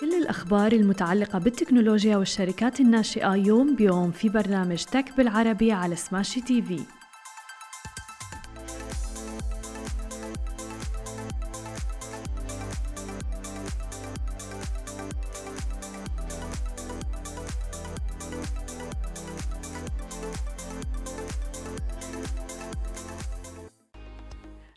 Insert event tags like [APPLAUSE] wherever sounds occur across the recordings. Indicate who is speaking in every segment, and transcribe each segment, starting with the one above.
Speaker 1: كل الأخبار المتعلقة بالتكنولوجيا والشركات الناشئة يوم بيوم في برنامج تك بالعربي على سماشي تي في.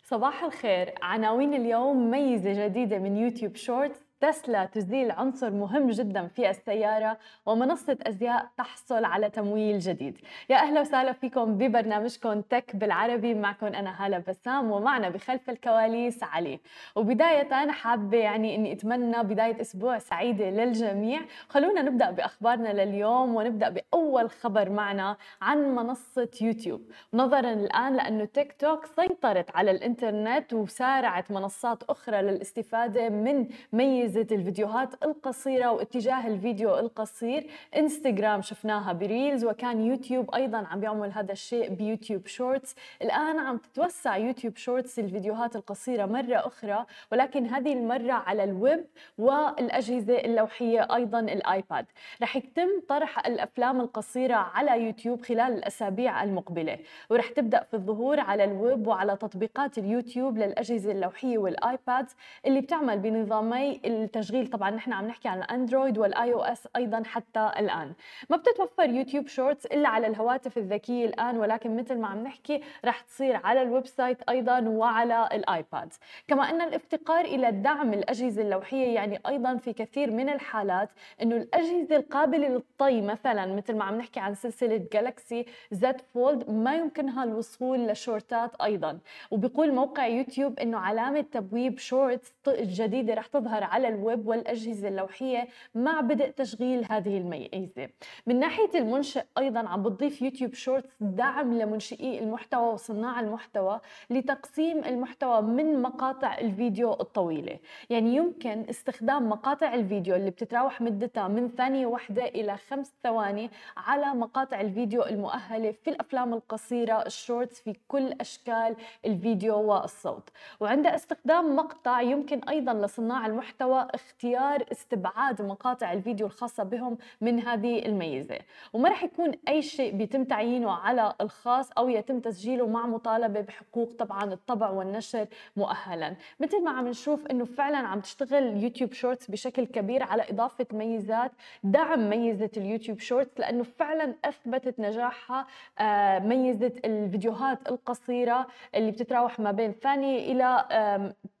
Speaker 1: صباح الخير. عناوين اليوم ميزة جديدة من يوتيوب شورتس تسلا تزيل عنصر مهم جدا في السيارة ومنصة أزياء تحصل على تمويل جديد. يا أهلا وسهلا فيكم ببرنامجكم تك بالعربي. معكم أنا هالة بسام ومعنا بخلف الكواليس علي. وبداية حابة يعني أني أتمنى بداية أسبوع سعيدة للجميع. خلونا نبدأ بأخبارنا لليوم ونبدأ بأول خبر معنا عن منصة يوتيوب. نظرا الآن لأنه تيك توك سيطرت على الإنترنت وسارعت منصات أخرى للاستفادة من ميزة ميزة الفيديوهات القصيرة واتجاه الفيديو القصير. إنستغرام شفناها بريلز وكان يوتيوب أيضا عم بيعمل هذا الشيء بيوتيوب شورتس. الآن عم تتوسع يوتيوب شورتس الفيديوهات القصيرة مرة أخرى ولكن هذه المرة على الويب والأجهزة اللوحية أيضا الآيباد. رح يتم طرح الأفلام القصيرة على يوتيوب خلال الأسابيع المقبلة ورح تبدأ في الظهور على الويب وعلى تطبيقات اليوتيوب للأجهزة اللوحية والآيباد اللي بتعمل بنظامي التشغيل طبعا نحن عم نحكي عن الأندرويد وال iOS أيضا حتى الآن. ما بتتوفر يوتيوب شورتس إلا على الهواتف الذكية الآن ولكن مثل ما عم نحكي رح تصير على ال website أيضا وعلى الآيباد. كما إن الافتقار إلى دعم الأجهزة اللوحية يعني أيضا في كثير من الحالات إنه الأجهزة القابلة للطي مثلا مثل ما عم نحكي عن سلسلة جالكسي زد فولد ما يمكنها الوصول لشورتس أيضا. وبيقول موقع يوتيوب إنه علامة تبويب شورتس جديدة رح تظهر على الويب والأجهزة اللوحية مع بدء تشغيل هذه الميزة. من ناحية المنشئ أيضا عم بتضيف يوتيوب شورتس دعم لمنشئي المحتوى وصناع المحتوى لتقسيم المحتوى من مقاطع الفيديو الطويلة. يعني يمكن استخدام مقاطع الفيديو اللي بتتراوح مدتها من ثانية واحدة إلى خمس ثواني على مقاطع الفيديو المؤهلة في الأفلام القصيرة ال Shorts في كل أشكال الفيديو والصوت. وعند استخدام مقطع يمكن أيضا لصناع المحتوى اختيار استبعاد مقاطع الفيديو الخاصة بهم من هذه الميزة. وما رح يكون أي شيء بيتم تعيينه على الخاص أو يتم تسجيله مع مطالبة بحقوق طبعا الطبع والنشر مؤهلا. مثل ما عم نشوف أنه فعلا عم تشتغل يوتيوب شورتس بشكل كبير على إضافة ميزات دعم ميزة اليوتيوب شورتس لأنه فعلا أثبتت نجاحها آه، ميزة الفيديوهات القصيرة اللي بتتراوح ما بين ثانية إلى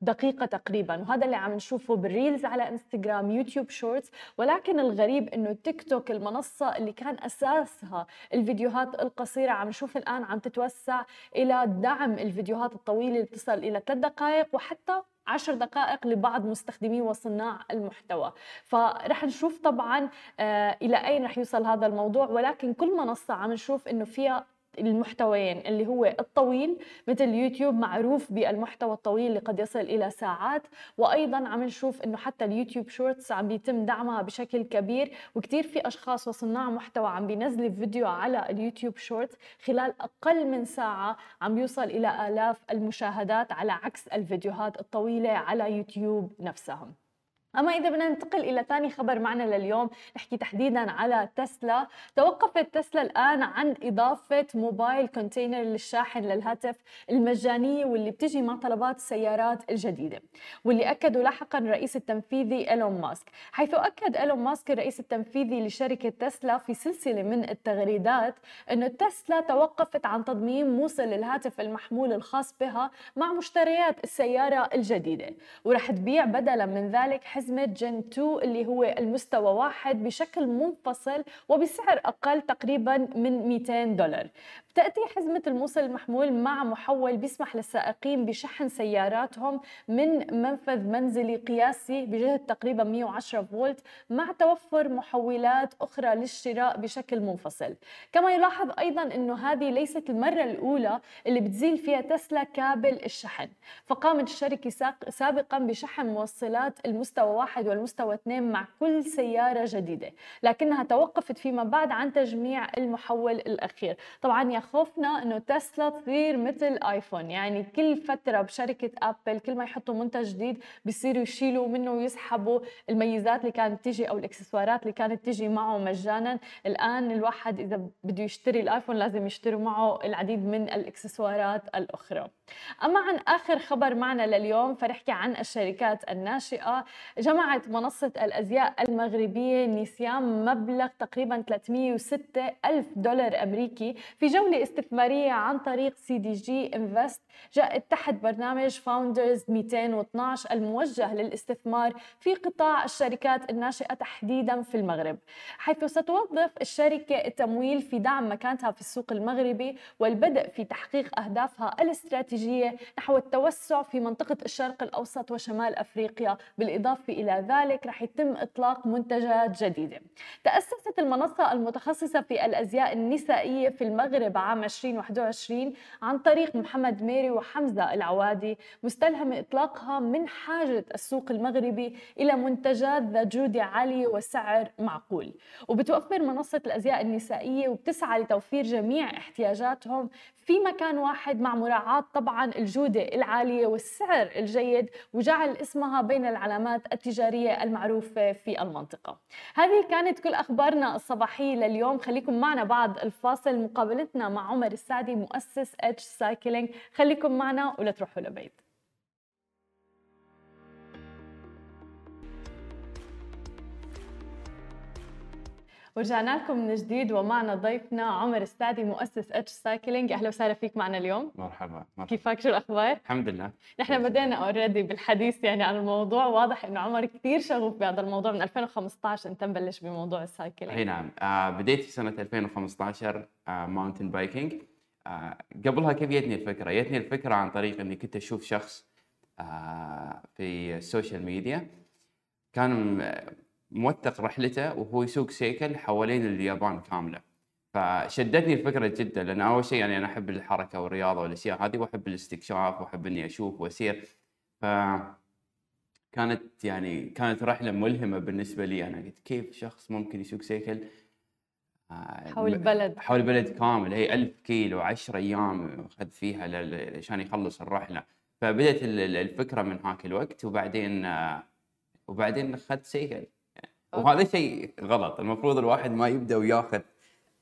Speaker 1: دقيقة تقريبا. وهذا اللي عم نشوفه بالريل. ريلز على انستغرام يوتيوب شورتس ولكن الغريب إنه تيك توك المنصة اللي كان أساسها الفيديوهات القصيرة عم نشوف الآن عم تتوسع إلى دعم الفيديوهات الطويلة اللي بتصل إلى ثلاث دقائق وحتى عشر دقائق لبعض مستخدمي وصناع المحتوى. فرح نشوف طبعا آه إلى أين رح يوصل هذا الموضوع ولكن كل منصة عم نشوف أنه فيها المحتويين اللي هو الطويل مثل يوتيوب معروف بالمحتوى الطويل اللي قد يصل إلى ساعات. وأيضا عم نشوف إنه حتى ال YouTube Shorts عم بيتم دعمها بشكل كبير. وكثير في أشخاص وصناع محتوى عم بينزلوا فيديو على ال YouTube Shorts خلال أقل من ساعة عم بيوصل إلى آلاف المشاهدات على عكس الفيديوهات الطويلة على يوتيوب نفسها أما إذا بدنا ننتقل إلى ثاني خبر معنا لليوم نحكي تحديدا على تسلا. توقفت تسلا الآن عن إضافة mobile connector للشاحن للهاتف المجانية واللي بتجي مع طلبات السيارات الجديدة واللي أكدوا لاحقا الرئيس التنفيذي إيلون ماسك. حيث أكد إيلون ماسك الرئيس التنفيذي لشركة تسلا في سلسلة من التغريدات أنه تسلا توقفت عن تضمين موصل للهاتف المحمول الخاص بها مع مشتريات السيارة الجديدة ورح تبيع بدلا من ذلك حزمة جن 2 اللي هو المستوى واحد بشكل منفصل وبسعر أقل تقريبا من 200 دولار. تأتي حزمة الموصل المحمول مع محول بيسمح للسائقين بشحن سياراتهم من منفذ منزلي قياسي بجهة تقريبا 110 فولت مع توفر محولات أخرى للشراء بشكل منفصل. كما يلاحظ أيضا أنه هذه ليست المرة الأولى اللي بتزيل فيها تسلا كابل الشحن. فقامت الشركة سابقا بشحن موصلات المستوى واحد والمستوى اثنين مع كل سيارة جديدة لكنها توقفت فيما بعد عن تجميع المحول الأخير. طبعا يا خوفنا أنه تسلا تصير مثل آيفون يعني كل فترة بشركة أبل كل ما يحطوا منتج جديد بيصيروا يشيلوا منه ويسحبوا الميزات اللي كانت تجي أو الإكسسوارات اللي كانت تجي معه مجانا. الآن الواحد إذا بده يشتري الآيفون لازم يشتري معه العديد من الإكسسوارات الأخرى. أما عن آخر خبر معنا لليوم فنحكي عن الشركات الناشئة. جمعت منصة الأزياء المغربية نيسيام مبلغ تقريبا 306 ألف دولار أمريكي في جولة استثمارية عن طريق CDG Invest جاءت تحت برنامج Founders 212 الموجه للاستثمار في قطاع الشركات الناشئة تحديدا في المغرب حيث ستوظف الشركة التمويل في دعم مكانتها في السوق المغربي والبدء في تحقيق أهدافها الاستراتيجية نحو التوسع في منطقة الشرق الأوسط وشمال أفريقيا بالإضافة إلى ذلك رح يتم إطلاق منتجات جديدة. تأسست المنصة المتخصصة في الأزياء النسائية في المغرب عام 2021 عن طريق محمد ميري وحمزة العوادي مستلهم إطلاقها من حاجة السوق المغربي إلى منتجات ذات جودة عالية وسعر معقول. وبتوفر منصة الأزياء النسائية وبتسعى لتوفير جميع احتياجاتهم في مكان واحد مع مراعاة طبعا الجودة العالية والسعر الجيد وجعل اسمها بين العلامات التجارية المعروفة في المنطقة. هذه كانت كل أخبارنا الصباحية لليوم. خليكم معنا بعد الفاصل. مقابلتنا مع عمر السعدي مؤسس Edge Cycling خليكم معنا ولا تروحوا لبعيد ورجعنا لكم من جديد ومعنا ضيفنا عمر السعدي مؤسس Edge Cycling أهلا وسهلا فيك معنا اليوم.
Speaker 2: مرحبا مرحبا.
Speaker 1: كيفك؟ شو الأخبار؟
Speaker 2: الحمد لله.
Speaker 1: نحن بدينا already بالحديث يعني عن الموضوع. واضح إنه عمر كثير شغوف بهذا الموضوع. من 2015 أنت مبلش بموضوع ال
Speaker 2: cycling أي نعم. آه بديت في سنة 2015 آه mountain biking آه قبلها كيف جتني الفكرة؟ جتني الفكرة عن طريق إني كنت أشوف شخص آه في ال social media كان موثق رحلته وهو يسوق سيكل حوالين اليابان كاملة. فشدتني الفكرة جدا لأن أول شيء يعني أنا أحب الحركة والرياضة والأشياء هذه وأحب الاستكشاف وأحب إني أشوف وأسير. ف كانت يعني كانت رحلة ملهمة بالنسبة لي. أنا قلت كيف شخص ممكن يسوق سيكل؟
Speaker 1: آه، حول البلد.
Speaker 2: حول البلد كامل. هي 1000 كيلو 10 أيام أخذ فيها عشان يخلص الرحلة. فبدت الفكرة من هاك الوقت وبعدين آه، وبعدين أخذت سيكل. وهذا شيء غلط. المفروض الواحد ما يبدأ وياخذ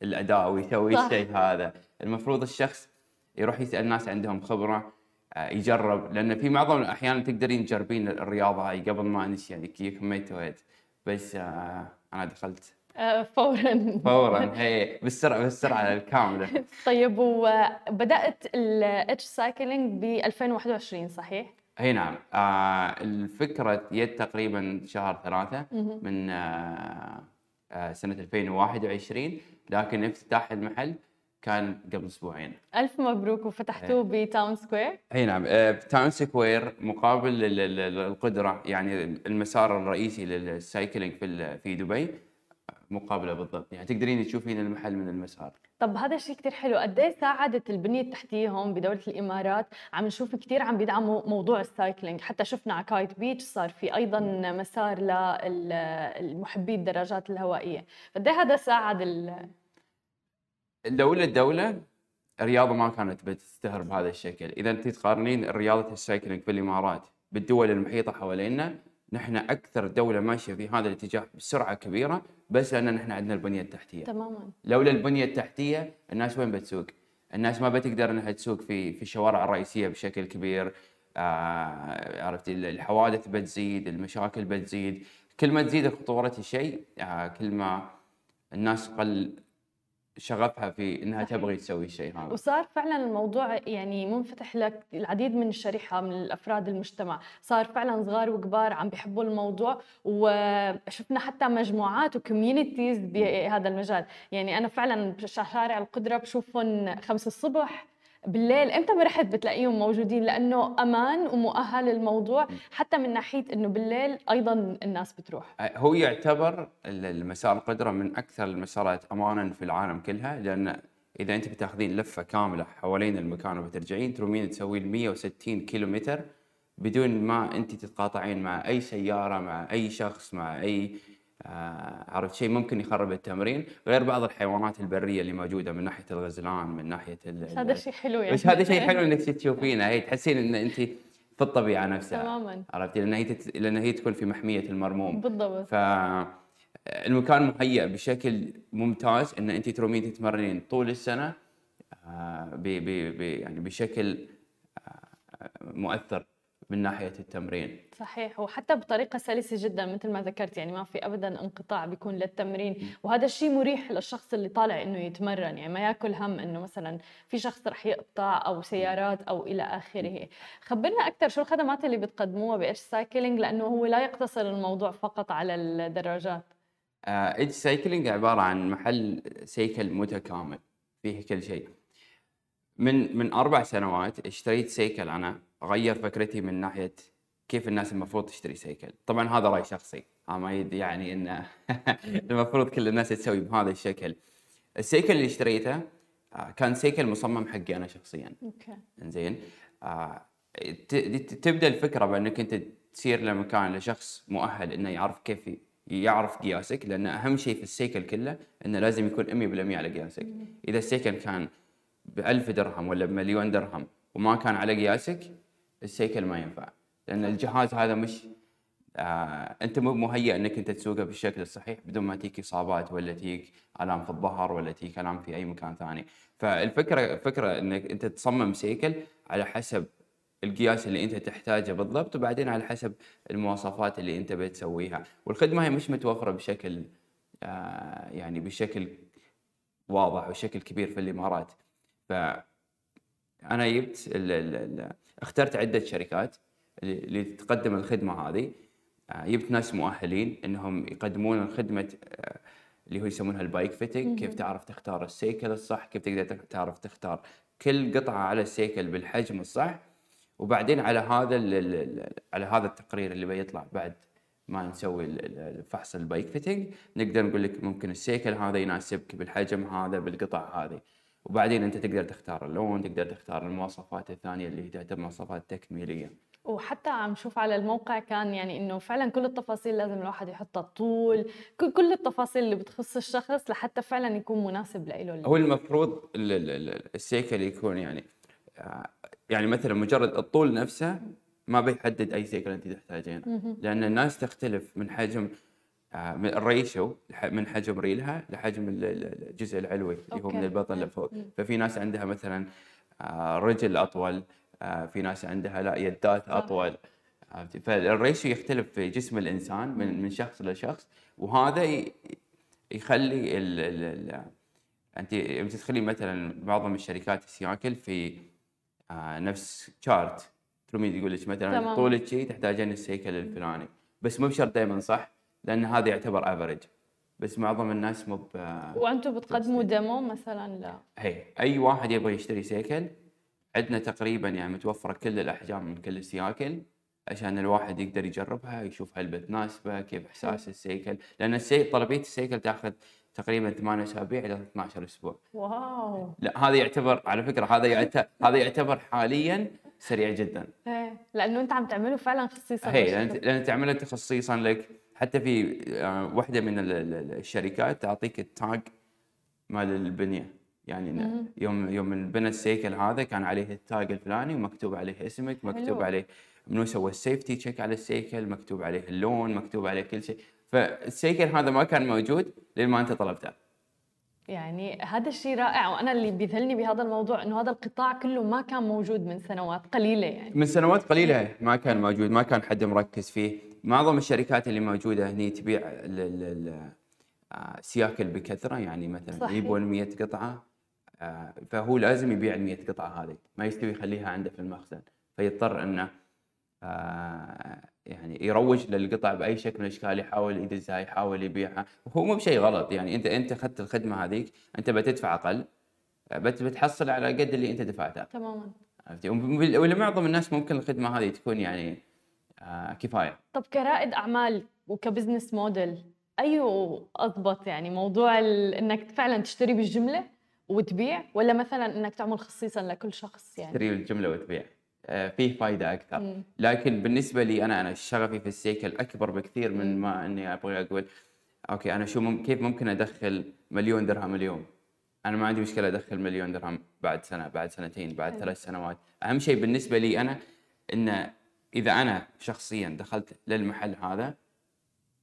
Speaker 2: الأداء ويسوي الشيء هذا. المفروض الشخص يروح يسأل ناس عندهم خبرة آه، يجرب. لأن في معظم الأحيان تقدرين تجربين الرياضة هاي قبل ما انت يعني كميت ويت. بس آه، أنا دخلت.
Speaker 1: آه، فورا.
Speaker 2: فورا [LAUGHS] هي بالسرعة بالسرعة الكاملة.
Speaker 1: طيب وبدأت ال Edge Cycling ب 2021 صحيح؟
Speaker 2: إي نعم. آه الفكرة جت تقريبا شهر ثلاثة من آه آه سنة 2021 لكن افتتاح المحل كان قبل أسبوعين.
Speaker 1: ألف مبروك وفتحتوه إيه. ب Town
Speaker 2: Square. إي نعم. آه Town Square مقابل القدره يعني المسار الرئيسي لل cycling في في دبي. مقابلة بالضبط. يعني تقدرين تشوفين المحل من المسار.
Speaker 1: طب هذا الشيء كثير حلو. قد إيه ساعدت البنية التحتيه هون بدولة الإمارات؟ عم نشوف كثير عم بيدعموا موضوع ال cycling. حتى شفنا على Kite Beach صار في أيضا مسار للمحبي الدراجات الهوائية. قد إيه هذا ساعد ال...
Speaker 2: الدولة الدولة الرياضة ما كانت بتشتهر بهذا الشكل. إذا أنت تقارنين رياضة ال cycling في الامارات بالدول المحيطة حوالينا نحن أكثر دولة ماشية في هذا الاتجاه بسرعة كبيرة بس لأن نحن عندنا البنية التحتية.
Speaker 1: تماما.
Speaker 2: لولا البنية التحتية الناس وين بتسوق؟ الناس ما بتقدر إنها تسوق في في الشوارع الرئيسية بشكل كبير. آه عرفت الحوادث بتزيد المشاكل بتزيد. كل ما تزيد خطورة الشيء آه كل ما الناس قل شغفها في إنها صحيح. تبغي تسوي الشيء هذا.
Speaker 1: وصار فعلا الموضوع يعني منفتح لك العديد من الشريحة من الأفراد المجتمع. صار فعلا صغار وكبار عم بيحبوا الموضوع وشفنا حتى مجموعات وكوميونيتيز بهذا المجال. يعني أنا فعلا شارع القدرة بشوفهم خمسة الصبح بالليل إمتى ما رحت بتلاقيهم موجودين؟ لأنه أمان ومؤهل الموضوع حتى من ناحية إنه بالليل أيضا الناس بتروح.
Speaker 2: هو يعتبر المسار القدره من أكثر المسارات امانا في العالم كلها لأن إذا أنت بتاخذين لفة كاملة حوالين المكان وبترجعين ترومين تسوين 160 كيلو متر بدون ما أنت تتقاطعين مع أي سيارة مع أي شخص مع أي آه عرفت شيء ممكن يخرب التمرين. غير بعض الحيوانات البرية اللي موجودة من ناحية الغزلان من ناحية
Speaker 1: بس هذا شيء حلو يعني.
Speaker 2: بس هذا شيء حلو إنك تشوفينه. هي تحسين إن انت في الطبيعة نفسها.
Speaker 1: تماما.
Speaker 2: عرفتي لأن هي تت... لأن هي تكون في محمية المرموم.
Speaker 1: بالضبط.
Speaker 2: ف المكان مهيأ بشكل ممتاز إن انت ترومين تتمرنين طول السنة آه، ب... ب... ب... يعني بشكل آه، مؤثر. من ناحية التمرين.
Speaker 1: صحيح. وحتى بطريقة سلسة جدا مثل ما ذكرت يعني ما في ابدا انقطاع بيكون للتمرين. وهذا الشيء مريح للشخص اللي طالع إنه يتمرن يعني ما يأكل هم إنه مثلا في شخص رح يقطع أو سيارات أو إلى آخره. خبرنا أكثر شو الخدمات اللي بتقدموها ب Edge Cycling؟ لأنه هو لا يقتصر الموضوع فقط على الدراجات.
Speaker 2: Edge Cycling عبارة عن محل سيكل متكامل. فيه كل شيء. من من أربع سنوات اشتريت سيكل. أنا غير فكرتي من ناحية كيف الناس المفروض تشتري سيكل. طبعا هذا رأي شخصي. ما يعني إن [LAUGHS] المفروض كل الناس تسوي بهذا الشكل. السيكل اللي اشتريته آه، كان سيكل مصمم حقي أنا شخصيا.
Speaker 1: أوكي.
Speaker 2: زين آه، تبدأ الفكرة بأنك أنت تصير لمكان لشخص مؤهل إنه يعرف كيف يعرف قياسك. لأن أهم شيء في السيكل كله إنه لازم يكون 100% على قياسك. إذا السيكل كان ب 1000 درهم ولا بمليون درهم وما كان على قياسك السيكل ما ينفع. لأن الجهاز هذا مش آه أنت مو مهيئ إنك أنت تسوقه بالشكل الصحيح بدون ما تيك إصابات ولا تيك آلام في الظهر ولا تيك آلام في أي مكان ثاني. فالفكرة فكرة إنك أنت تصمم سيكل على حسب القياس اللي أنت تحتاجه بالضبط وبعدين على حسب المواصفات اللي أنت بتسويها والخدمة هي مش متوفرة بشكل آه يعني بشكل واضح وشكل كبير في الإمارات. ف أنا جبت ال ال ال اخترت عدة شركات اللي تقدم الخدمة هذه. آه، جبت ناس مؤهلين إنهم يقدمون خدمه آه، اللي هو يسمونها ال bike fitting. كيف تعرف تختار السيكل الصح كيف تقدر تعرف تختار كل قطعة على السيكل بالحجم الصح. وبعدين على هذا على هذا التقرير اللي بيطلع بعد ما نسوي الفحص ال bike fitting نقدر نقول لك ممكن السيكل هذا يناسبك بالحجم هذا بالقطع هذه. وبعدين أنت تقدر تختار اللون تقدر تختار المواصفات الثانية اللي تعتبر مواصفات تكميلية.
Speaker 1: وحتى عم شوف على الموقع كان يعني إنه فعلا كل التفاصيل لازم الواحد يحطها طول كل كل التفاصيل اللي بتخص الشخص لحتى فعلا يكون مناسب له
Speaker 2: هو المفروض السيكل يكون يعني يعني مثلا مجرد الطول نفسه ما بيحدد أي سيكل أنت تحتاجينه. لأن الناس تختلف من حجم آه، ال ratio من حجم ريلها لحجم الجزء العلوي اللي هو من البطن لفوق ففي ناس عندها مثلا آه، رجل أطول آه، في ناس عندها لا يدات أطول. فال ratio يختلف في جسم الإنسان من من شخص لشخص وهذا يخلي ال ال أنت تدخلين مثلا معظم الشركات السياكل في نفس chart ترومي يقول لك مثلا طولك شيء تحتاجين السيكل الفلاني. بس مو بشرط دائما صح؟ لأن هذا يعتبر average بس معظم الناس مو
Speaker 1: وأنتم بتقدموا demo مثلا؟ لا.
Speaker 2: هي. أي واحد يبغى يشتري سيكل عندنا تقريبا يعني متوفره كل الأحجام من كل السياكل عشان الواحد يقدر يجربها يشوف هل بتناسبه كيف إحساس السيكل. لأن السي... طلبية السيكل تأخذ تقريبا 8 أسابيع إلى 12 أسبوع.
Speaker 1: wow.
Speaker 2: لا هذا يعتبر على فكرة هذا يعتبر هذا يعتبر حاليا سريع جدا.
Speaker 1: إيه. لأنه أنت عم تعمله فعلا خصيصا
Speaker 2: هي لأن لأن تعمله تخصيصا لك. حتى في آه، واحدة من الشركات تعطيك ال tag مال البنية. يعني يوم يوم انبنى السيكل هذا كان عليه ال tag الفلاني ومكتوب عليه اسمك مكتوب. عليه منو سوى ال safety check على السيكل مكتوب عليه اللون مكتوب عليه كل شيء. فالسيكل هذا ما كان موجود لين ما أنت طلبته.
Speaker 1: يعني هذا الشيء رائع وأنا اللي بيذهلني بهذا الموضوع إنه هذا القطاع كله ما كان موجود من سنوات قليلة يعني.
Speaker 2: من سنوات قليلة ما كان موجود ما كان حد مركز فيه. معظم الشركات اللي موجودة هني تبيع السياكل آه، بكثرة يعني مثلا يبون 100 قطعة آه، فهو لازم يبيع ال 100 قطعة هذه ما يستوي يخليها عنده في المخزن فيضطر إنه يعني يروج للقطع بأي شكل من الأشكال يحاول يدزها يحاول يبيعها. وهو مو بشيء غلط يعني أنت أنت أخذت الخدمة هذيك أنت بتدفع أقل بتحصل على قد اللي أنت دفعته.
Speaker 1: تماما.
Speaker 2: عرفتي؟ ولمعظم الناس ممكن الخدمة هذه تكون يعني آه كفاية.
Speaker 1: طب كرائد أعمال وكبزنس موديل أي أضبط يعني موضوع إنك فعلا تشتري بالجملة وتبيع ولا مثلا إنك تعمل خصيصا لكل شخص يعني؟
Speaker 2: تشتري بالجملة وتبيع. آه، فيه فائده
Speaker 1: أكثر.
Speaker 2: لكن بالنسبة لي أنا أنا شغفي في السيكل أكبر بكثير من ما إني أبغى أقول okay أنا شو مم كيف ممكن أدخل مليون درهم اليوم؟ أنا ما عندي مشكلة أدخل مليون درهم بعد سنة بعد سنتين بعد. ثلاث سنوات. أهم شيء بالنسبة لي أنا إن إذا أنا شخصيا دخلت للمحل هذا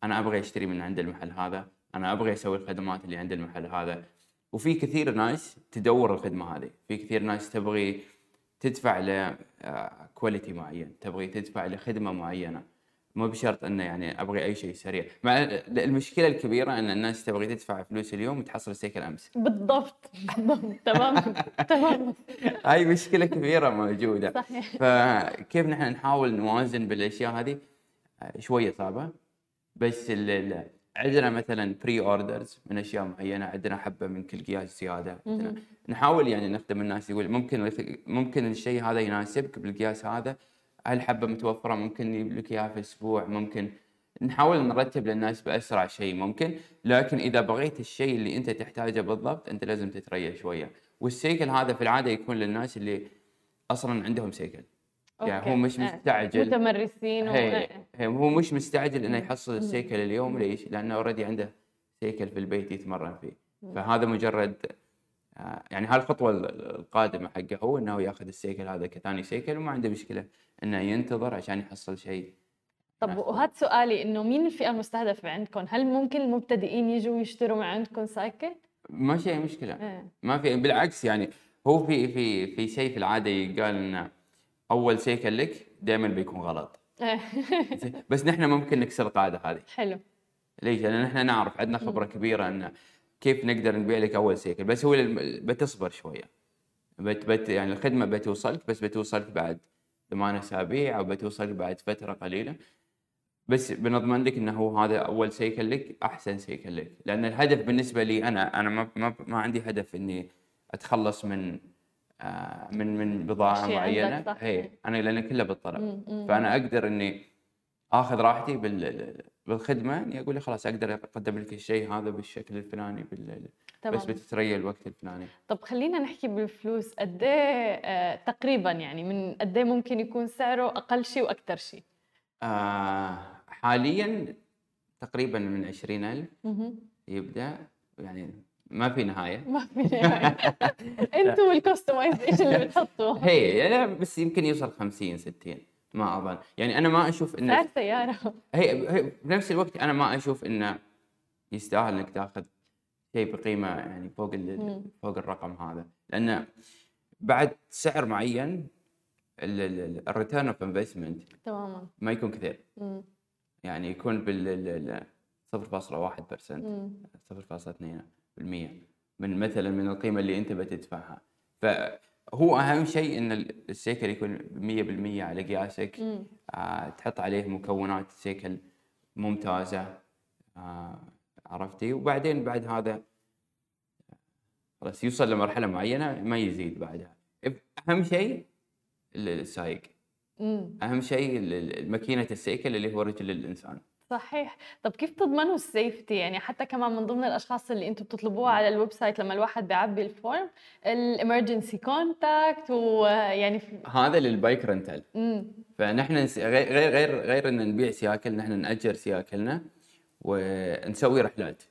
Speaker 2: أنا أبغى أشتري من عند المحل هذا أنا أبغى أسوي الخدمات اللي عند المحل هذا. وفي كثير ناس تدور الخدمة هذه. في كثير ناس تبغي تدفع ل quality معين. تبغي تدفع لخدمة معينة. مو بشرط إنه يعني أبغي أي شيء سريع. مع المشكلة الكبيرة إن الناس تبغي تدفع فلوس اليوم وتحصل السيكل أمس.
Speaker 1: بالضبط. بالضبط [LAUGHS] تمام. تمام.
Speaker 2: هاي مشكلة كبيرة موجودة.
Speaker 1: صحيح.
Speaker 2: فكيف نحن نحاول نوازن بالأشياء هذه؟ آه، شوية صعبه بس ال- عندنا مثلا pre-orders من أشياء معينة عندنا حبة من كل قياس زيادة. عندنا نحاول يعني نخدم الناس يقول ممكن ممكن الشيء هذا يناسبك بالقياس هذا. هالحبه متوفرة؟ ممكن نجيب لك إياها في أسبوع. ممكن نحاول نرتب للناس بأسرع شيء ممكن. لكن إذا بغيت الشيء اللي أنت تحتاجه بالضبط أنت لازم تتريا شوية. والسيكل هذا في العادة يكون للناس اللي أصلا عندهم سيكل. يعني. هو مش
Speaker 1: آه.
Speaker 2: مستعجل
Speaker 1: متمرسين و...
Speaker 2: هي هي هو مش مستعجل إنه يحصل السيكل اليوم ليش؟ لأنه already عنده سيكل في البيت يتمرن فيه فهذا مجرد آه، يعني هالخطوة ال- القادمة حقه هو إنه ياخذ السيكل هذا كثاني سيكل وما عنده مشكلة إنه ينتظر عشان يحصل شيء
Speaker 1: طب. وهذا سؤالي إنه مين الفئة المستهدفة عندكم؟ هل ممكن المبتدئين يجوا يشتروا من عندكم سايكل؟
Speaker 2: ما في أي مشكلة
Speaker 1: إيه
Speaker 2: ما في بالعكس يعني هو في في في شيء في العادة يقال إنه أول سيكل لك دائما بيكون غلط؟ [LAUGHS] بس نحن ممكن نكسر القاعدة هذه.
Speaker 1: حلو.
Speaker 2: ليش؟ لأن إحنا نعرف عندنا خبرة كبيرة إن كيف نقدر نبيع لك أول سيكل بس هو بتصبر شوية. بت بت يعني الخدمة بتوصلك بس بتوصلك بعد ثمان أسابيع أو بتوصلك بعد فترة قليلة. بس بنضمن لك إنه هو هذا أول سيكل لك أحسن سيكل لك لأن الهدف بالنسبة لي أنا أنا ما ما, ما عندي هدف إني أتخلص من من من
Speaker 1: بضاعة معينة.
Speaker 2: هي أنا لأن كلها بالطلب.
Speaker 1: مم،.
Speaker 2: فأنا أقدر إني آخذ راحتي بال بالخدمة إني أقول لي خلاص أقدر أقدم لك الشيء هذا بالشكل الفلاني بال...
Speaker 1: تمام.
Speaker 2: بس بتتريا الوقت الفلاني.
Speaker 1: طب خلينا نحكي بالفلوس. قد إيه آه، تقريبا يعني من قد إيه ممكن يكون سعره أقل شيء وأكثر شيء؟
Speaker 2: آه حاليا تقريبا من 20000
Speaker 1: مهم.
Speaker 2: يبدأ. يعني ما في نهاية. [LAUGHS]
Speaker 1: ما في نهاية. أنتوا والكستمايزيشن اللي بتحطوه [LAUGHS]
Speaker 2: هي يعني بس يمكن يوصل 50 60 ما أظن. يعني أنا ما أشوف إنه
Speaker 1: سعر سيارة.
Speaker 2: هي هي بنفس الوقت أنا ما أشوف إنه يستاهل إنك تاخذ شيء بقيمة يعني فوق. فوق الرقم هذا. لأن بعد سعر معين ال return of investment
Speaker 1: تماما.
Speaker 2: ما يكون كثير.
Speaker 1: مم.
Speaker 2: يعني يكون بال 0.1%
Speaker 1: مم.
Speaker 2: 0.2% من مثلا من القيمة اللي أنت بتدفعها. فهو أهم شيء إن السيكل يكون 100% على قياسك. آه، تحط عليه مكونات سيكل ممتازة. آه، عرفتي؟ وبعدين بعد هذا خلاص يوصل لمرحلة معينة ما يزيد بعدها. أهم شيء السايق. أهم شيء ماكينة السيكل اللي هو رجل الإنسان.
Speaker 1: صحيح. طب كيف تضمنوا ال safety؟ يعني حتى كمان من ضمن الأشخاص اللي أنتم بتطلبوها على ال website لما الواحد بيعبي ال form ال emergency contact ويعني في...
Speaker 2: هذا للبايك رنتل. فنحن غير غير غير غير إن نبيع سياكل نحن نأجر سياكلنا ونسوي رحلات.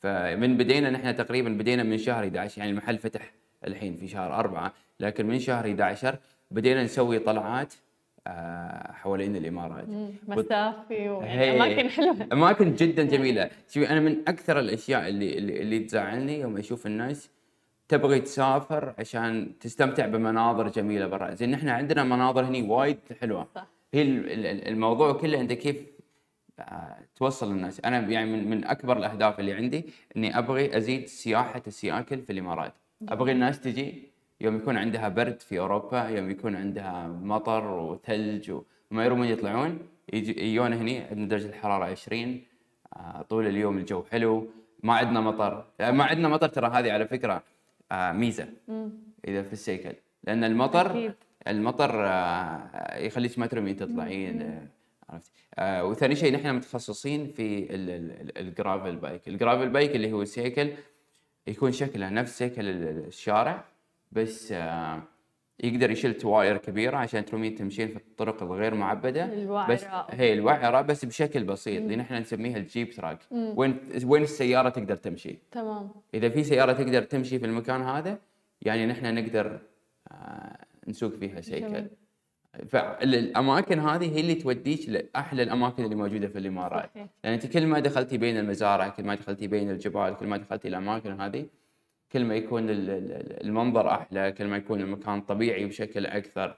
Speaker 2: فمن بدينا نحن تقريبا بدينا من شهر 11 يعني المحل فتح الحين في شهر أربعة لكن من شهر 11 بدينا نسوي طلعات حوالين
Speaker 1: الإمارات. مسافي ويعني
Speaker 2: هي.
Speaker 1: أماكن حلوة.
Speaker 2: أماكن جدا جميلة. شوفي أنا من أكثر الأشياء اللي اللي, اللي تزعلني يوم أشوف الناس تبغي تسافر عشان تستمتع بمناظر جميلة برا. زين نحن عندنا مناظر هني وايد حلوة.
Speaker 1: صح.
Speaker 2: هي ال- ال- الموضوع كله أنت كيف آه، توصل للناس. أنا يعني من, من أكبر الأهداف اللي عندي إني أبغي أزيد سياحة السياكل في الإمارات. أبغى الناس تجي يوم يكون عندها برد في أوروبا يوم يكون عندها مطر وثلج وما يرومون يطلعون يجون هني عندنا درجة الحرارة 20 آه، طول اليوم الجو حلو. ما عندنا مطر. آه، ما عندنا مطر ترى هذه على فكرة آه،
Speaker 1: ميزة.
Speaker 2: إذا في السيكل. لأن المطر. المطر يخليك ما ترومين تطلعين عرفت؟ آه، وثاني شيء نحن متخصصين في ال- ال- ال- ال gravel bike ال gravel bike اللي هو السيكل يكون شكله نفس سيكل ال- ال- الشارع. بس آه، يقدر يشيل تواير كبيره عشان ترومين تمشين في الطرق الغير معبدة.
Speaker 1: الوعرة.
Speaker 2: بس هي الوعره بس بشكل بسيط اللي نحن نسميها الجيب تراك. وين وين السيارة تقدر تمشي.
Speaker 1: تمام.
Speaker 2: إذا في سيارة تقدر تمشي في المكان هذا يعني نحن نقدر آه، نسوق فيها سيكل. فالأماكن هذه هي اللي توديك لأحلى الأماكن اللي موجودة في الإمارات.
Speaker 1: صحيح.
Speaker 2: يعني انت كل ما دخلتي بين المزارع كل ما دخلتي بين الجبال كل ما دخلتي الأماكن هذه كل ما يكون ال- ال- المنظر أحلى كل ما يكون المكان طبيعي بشكل أكثر.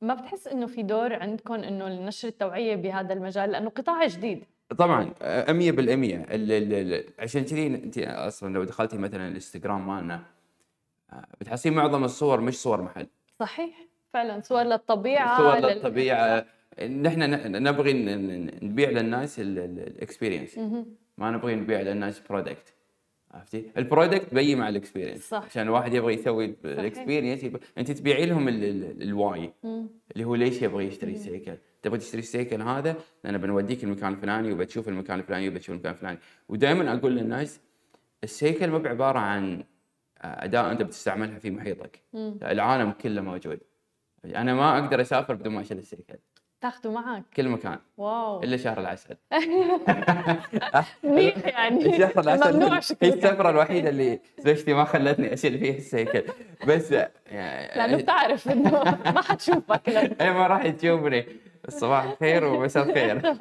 Speaker 1: ما بتحس إنه في دور عندكم إنه نشر التوعية بهذا المجال؟ لأنه قطاع جديد.
Speaker 2: طبعا آه، 100% ال- ال- ال- عشان كذي أنت أصلا لو دخلتي مثلا الإنستغرام مالنا آه، بتحسين معظم الصور مش صور محل.
Speaker 1: صحيح. فعلا صور للطبيعة
Speaker 2: صور
Speaker 1: لل-
Speaker 2: للطبيعة. نحن نبغي نبيع للناس ال
Speaker 1: experience.
Speaker 2: ما نبغي نبيع للناس product عرفتي؟ ال product بيجي مع ال experience
Speaker 1: صح.
Speaker 2: عشان الواحد يبغى يسوي ال experience. أنت تبيعي لهم ال- ال- ال
Speaker 1: why.
Speaker 2: اللي هو ليش يبغى يشتري السيكل؟ تبغى تشتري السيكل هذا لأن بنوديك المكان الفلاني وبتشوف المكان الفلاني وبتشوف المكان الفلاني ودائما أقول للناس السيكل ما بعبارة عن أداة أنت بتستعملها في محيطك
Speaker 1: مم.
Speaker 2: العالم كله موجود أنا ما أقدر أسافر بدون ما اشيل السيكل
Speaker 1: تاخذه معك
Speaker 2: كل مكان.
Speaker 1: wow.
Speaker 2: إلا شهر العسل. [LAUGHS]
Speaker 1: منيح يعني؟
Speaker 2: شهر العسل.
Speaker 1: ممنوع
Speaker 2: هي السفرة الوحيدة اللي زوجتي ما خلتني أشيل فيها السيكل بس
Speaker 1: لأنه
Speaker 2: يعني
Speaker 1: بتعرف إنه ما حتشوفك. [LAUGHS]
Speaker 2: اي ما راح تشوفني. صباح الخير ومساء الخير. [LAUGHS]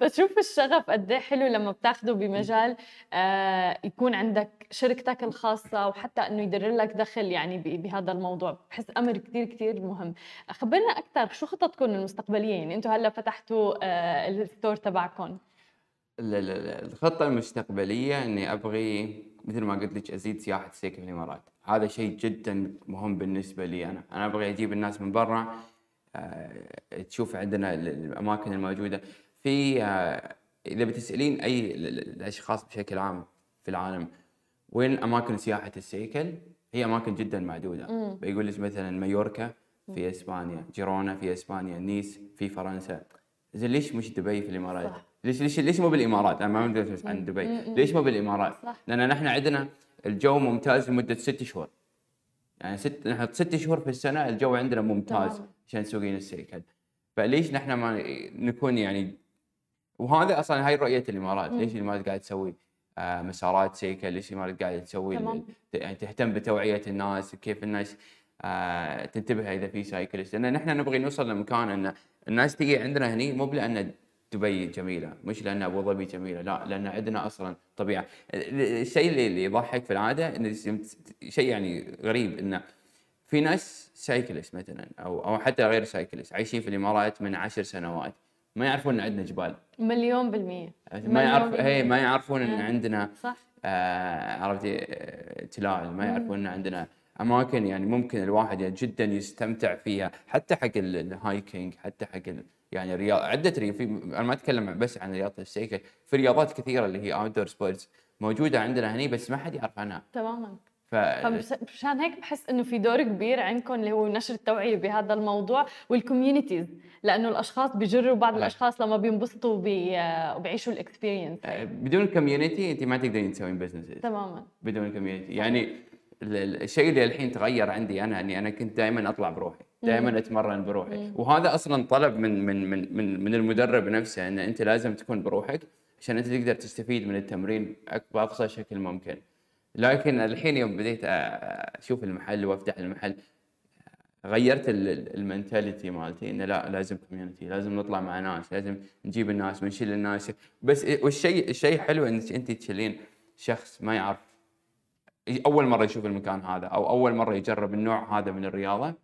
Speaker 1: بتشوف الشغف قد إيه حلو لما بتاخده بمجال آه يكون عندك شركتك الخاصة وحتى إنه يدر لك دخل يعني بهذا الموضوع. بحس أمر كثير كثير مهم. خبرنا أكثر شو خططكم المستقبليه يعني أنتم هلأ فتحتوا آه الستور تبعكم.
Speaker 2: ال- ال- ال- الخطة المستقبلية إني أبغي مثل ما قلت لك أزيد سياحة السيكل في الإمارات. هذا شيء جدا مهم بالنسبة لي أنا. أنا أبغى أجيب الناس من برا آه، تشوف عندنا ال- الأماكن الموجودة. في آه، إذا بتسألين أي ال- ال- الاشخاص بشكل عام في العالم وين اماكن سياحه السيكل هي أماكن جدا معدودة. بيقول لك مثلا مايوركا في إسبانيا جيرونا في إسبانيا نيس في فرنسا. زين ليش مش دبي في الإمارات؟
Speaker 1: صح.
Speaker 2: ليش ليش ليش مو بالإمارات؟ أنا ما أسولف عن دبي. ليش مو بالإمارات؟
Speaker 1: صح.
Speaker 2: لأن نحن عندنا الجو ممتاز لمدة ست شهور. يعني ست نحن ست شهور في السنة الجو عندنا ممتاز. عشان تسوقين السيكل. فليش نحن ما نكون يعني وهذا أصلا هاي رؤيه الإمارات ليش الامارات قاعدة تسوي؟ آه، مسارات سيكل ليش الامارات قاعدة تسوي؟ يعني تهتم بتوعية الناس كيف الناس آه، تنتبه إذا في cyclist. لأن نحن نبغي نوصل لمكان إن الناس تجي عندنا هني مو لأن دبي جميلة مش لأن أبو ظبي جميلة لا لأن عندنا أصلا طبيعة. ال- الشيء اللي اللي يضحك في العادة انه شيء يعني غريب انه في ناس cyclist مثلا أو أو حتى غير cyclist عايشين في الإمارات من عشر سنوات. ما يعرفون إن عندنا جبال.
Speaker 1: مليون بالمية.
Speaker 2: ما يعرف. هي ما يعرفون إن
Speaker 1: آه.
Speaker 2: عندنا
Speaker 1: صح.
Speaker 2: آه عرفتي آه، تلال ما يعرفون إن عندنا أماكن يعني ممكن الواحد يعني جدا يستمتع فيها حتى حق ال- ال hiking حتى حق يعني رياض عدة رياض في أنا ما أتكلم بس عن رياضة السيكل في رياضات كثيرة اللي هي outdoor sports موجودة عندنا هني بس ما حد يعرف عنها.
Speaker 1: تماما.
Speaker 2: ف
Speaker 1: فمشان هيك بحس إنه في دور كبير عندكم اللي هو نشر التوعية بهذا الموضوع وال communities لأنه الأشخاص بيجروا بعض
Speaker 2: صحيح.
Speaker 1: الأشخاص لما بينبسطوا بي- وبيعيشوا ال experience
Speaker 2: آه، بدون community أنت ما تقدرين تسوين business
Speaker 1: تماما.
Speaker 2: بدون community يعني ال- ال- الشيء اللي الحين تغير عندي أنا إني أنا كنت دائما أطلع بروحي دائما أتمرن بروحي. وهذا أصلا طلب من من من من, من المدرب نفسه إن أنت لازم تكون بروحك عشان أنت تقدر تستفيد من التمرين بأقصى شكل ممكن. لكن الحين يوم بديت أشوف المحل وأفتح المحل غيرت ال mentality مالتي إنه لا لازم community لازم نطلع مع ناس لازم نجيب الناس ونشيل الناس. بس والشيء الشيء حلو إنك أنت تشيلين شخص ما يعرف. أول مرة يشوف المكان هذا أو أول مرة يجرب النوع هذا من الرياضة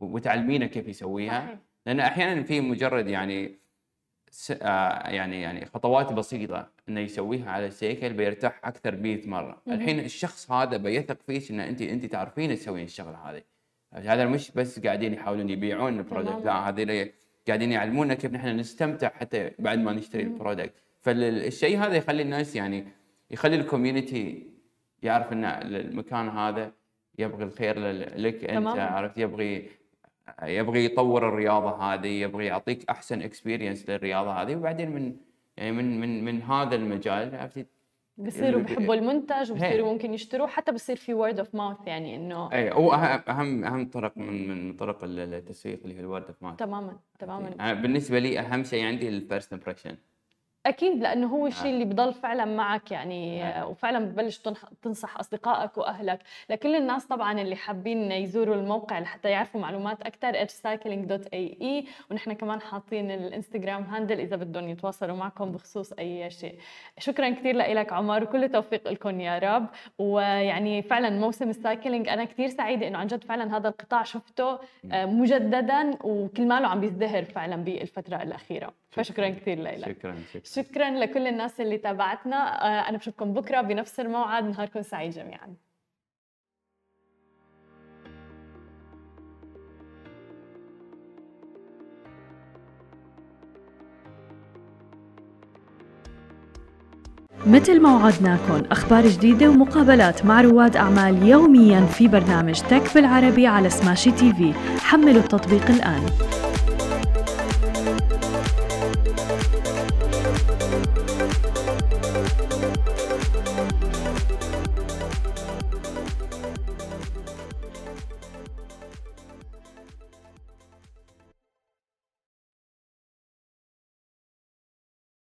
Speaker 2: وتعلمينه كيف يسويها. لأن أحيانا في مجرد يعني يعني يعني خطوات بسيطة إنه يسويها على السيكل بيرتاح أكثر 100 مرة. الحين الشخص هذا بيثق فيك إن أنت أنت تعرفين تسوين الشغلة هذه. هذا مش بس قاعدين يحاولون يبيعون ال
Speaker 1: product.
Speaker 2: لا هذه قاعدين يعلمونا كيف نحن نستمتع حتى بعد ما نشتري ال product فالشيء هذا يخلي الناس يعني يخلي ال community يعرف إن المكان هذا يبغي الخير لك
Speaker 1: أنت.
Speaker 2: عرفت؟ يبغي يبغي يطور الرياضة هذه يبغي يعطيك أحسن experience للرياضة هذه وبعدين من يعني من من من هذا المجال عرفتي
Speaker 1: بصيروا بحبوا المنتج وبصيروا
Speaker 2: هي.
Speaker 1: ممكن يشتروه حتى بصير في word of mouth يعني إنه
Speaker 2: اي هو أهم أهم طرق من من طرق التسويق اللي هي ال word of mouth
Speaker 1: تماما تماما.
Speaker 2: أنا بالنسبة لي أهم شيء عندي ال first
Speaker 1: impression أكيد لأنه هو الشيء
Speaker 2: آه.
Speaker 1: اللي بضل فعلا معك يعني
Speaker 2: آه.
Speaker 1: وفعلا ببلش تنح- تنصح أصدقائك وأهلك. لكل الناس طبعا اللي حابين يزوروا الموقع لحتى يعرفوا معلومات أكثر edgecycling.ae ونحن كمان حاطين الإنستغرام handle إذا بدهم يتواصلوا معكم بخصوص أي شيء. شكرا كثير لك عمر وكل توفيق لكم يا رب. ويعني فعلا موسم ال cycling أنا كثير سعيدة إنه عن جد فعلا هذا القطاع شفته آه، مجددا وكل ماله عم بيزدهر فعلا بالفترة الأخيرة. فشكرا كثير لك
Speaker 2: شكرا شكرا.
Speaker 1: شكرا لكل الناس اللي تابعتنا. آه، أنا بشوفكم بكرة بنفس الموعد. نهاركم سعيد جميعا.
Speaker 3: مثل ما وعدناكم أخبار جديدة ومقابلات مع رواد أعمال يومياً في برنامج تك بالعربي على سماشي تي في. حملوا التطبيق الآن.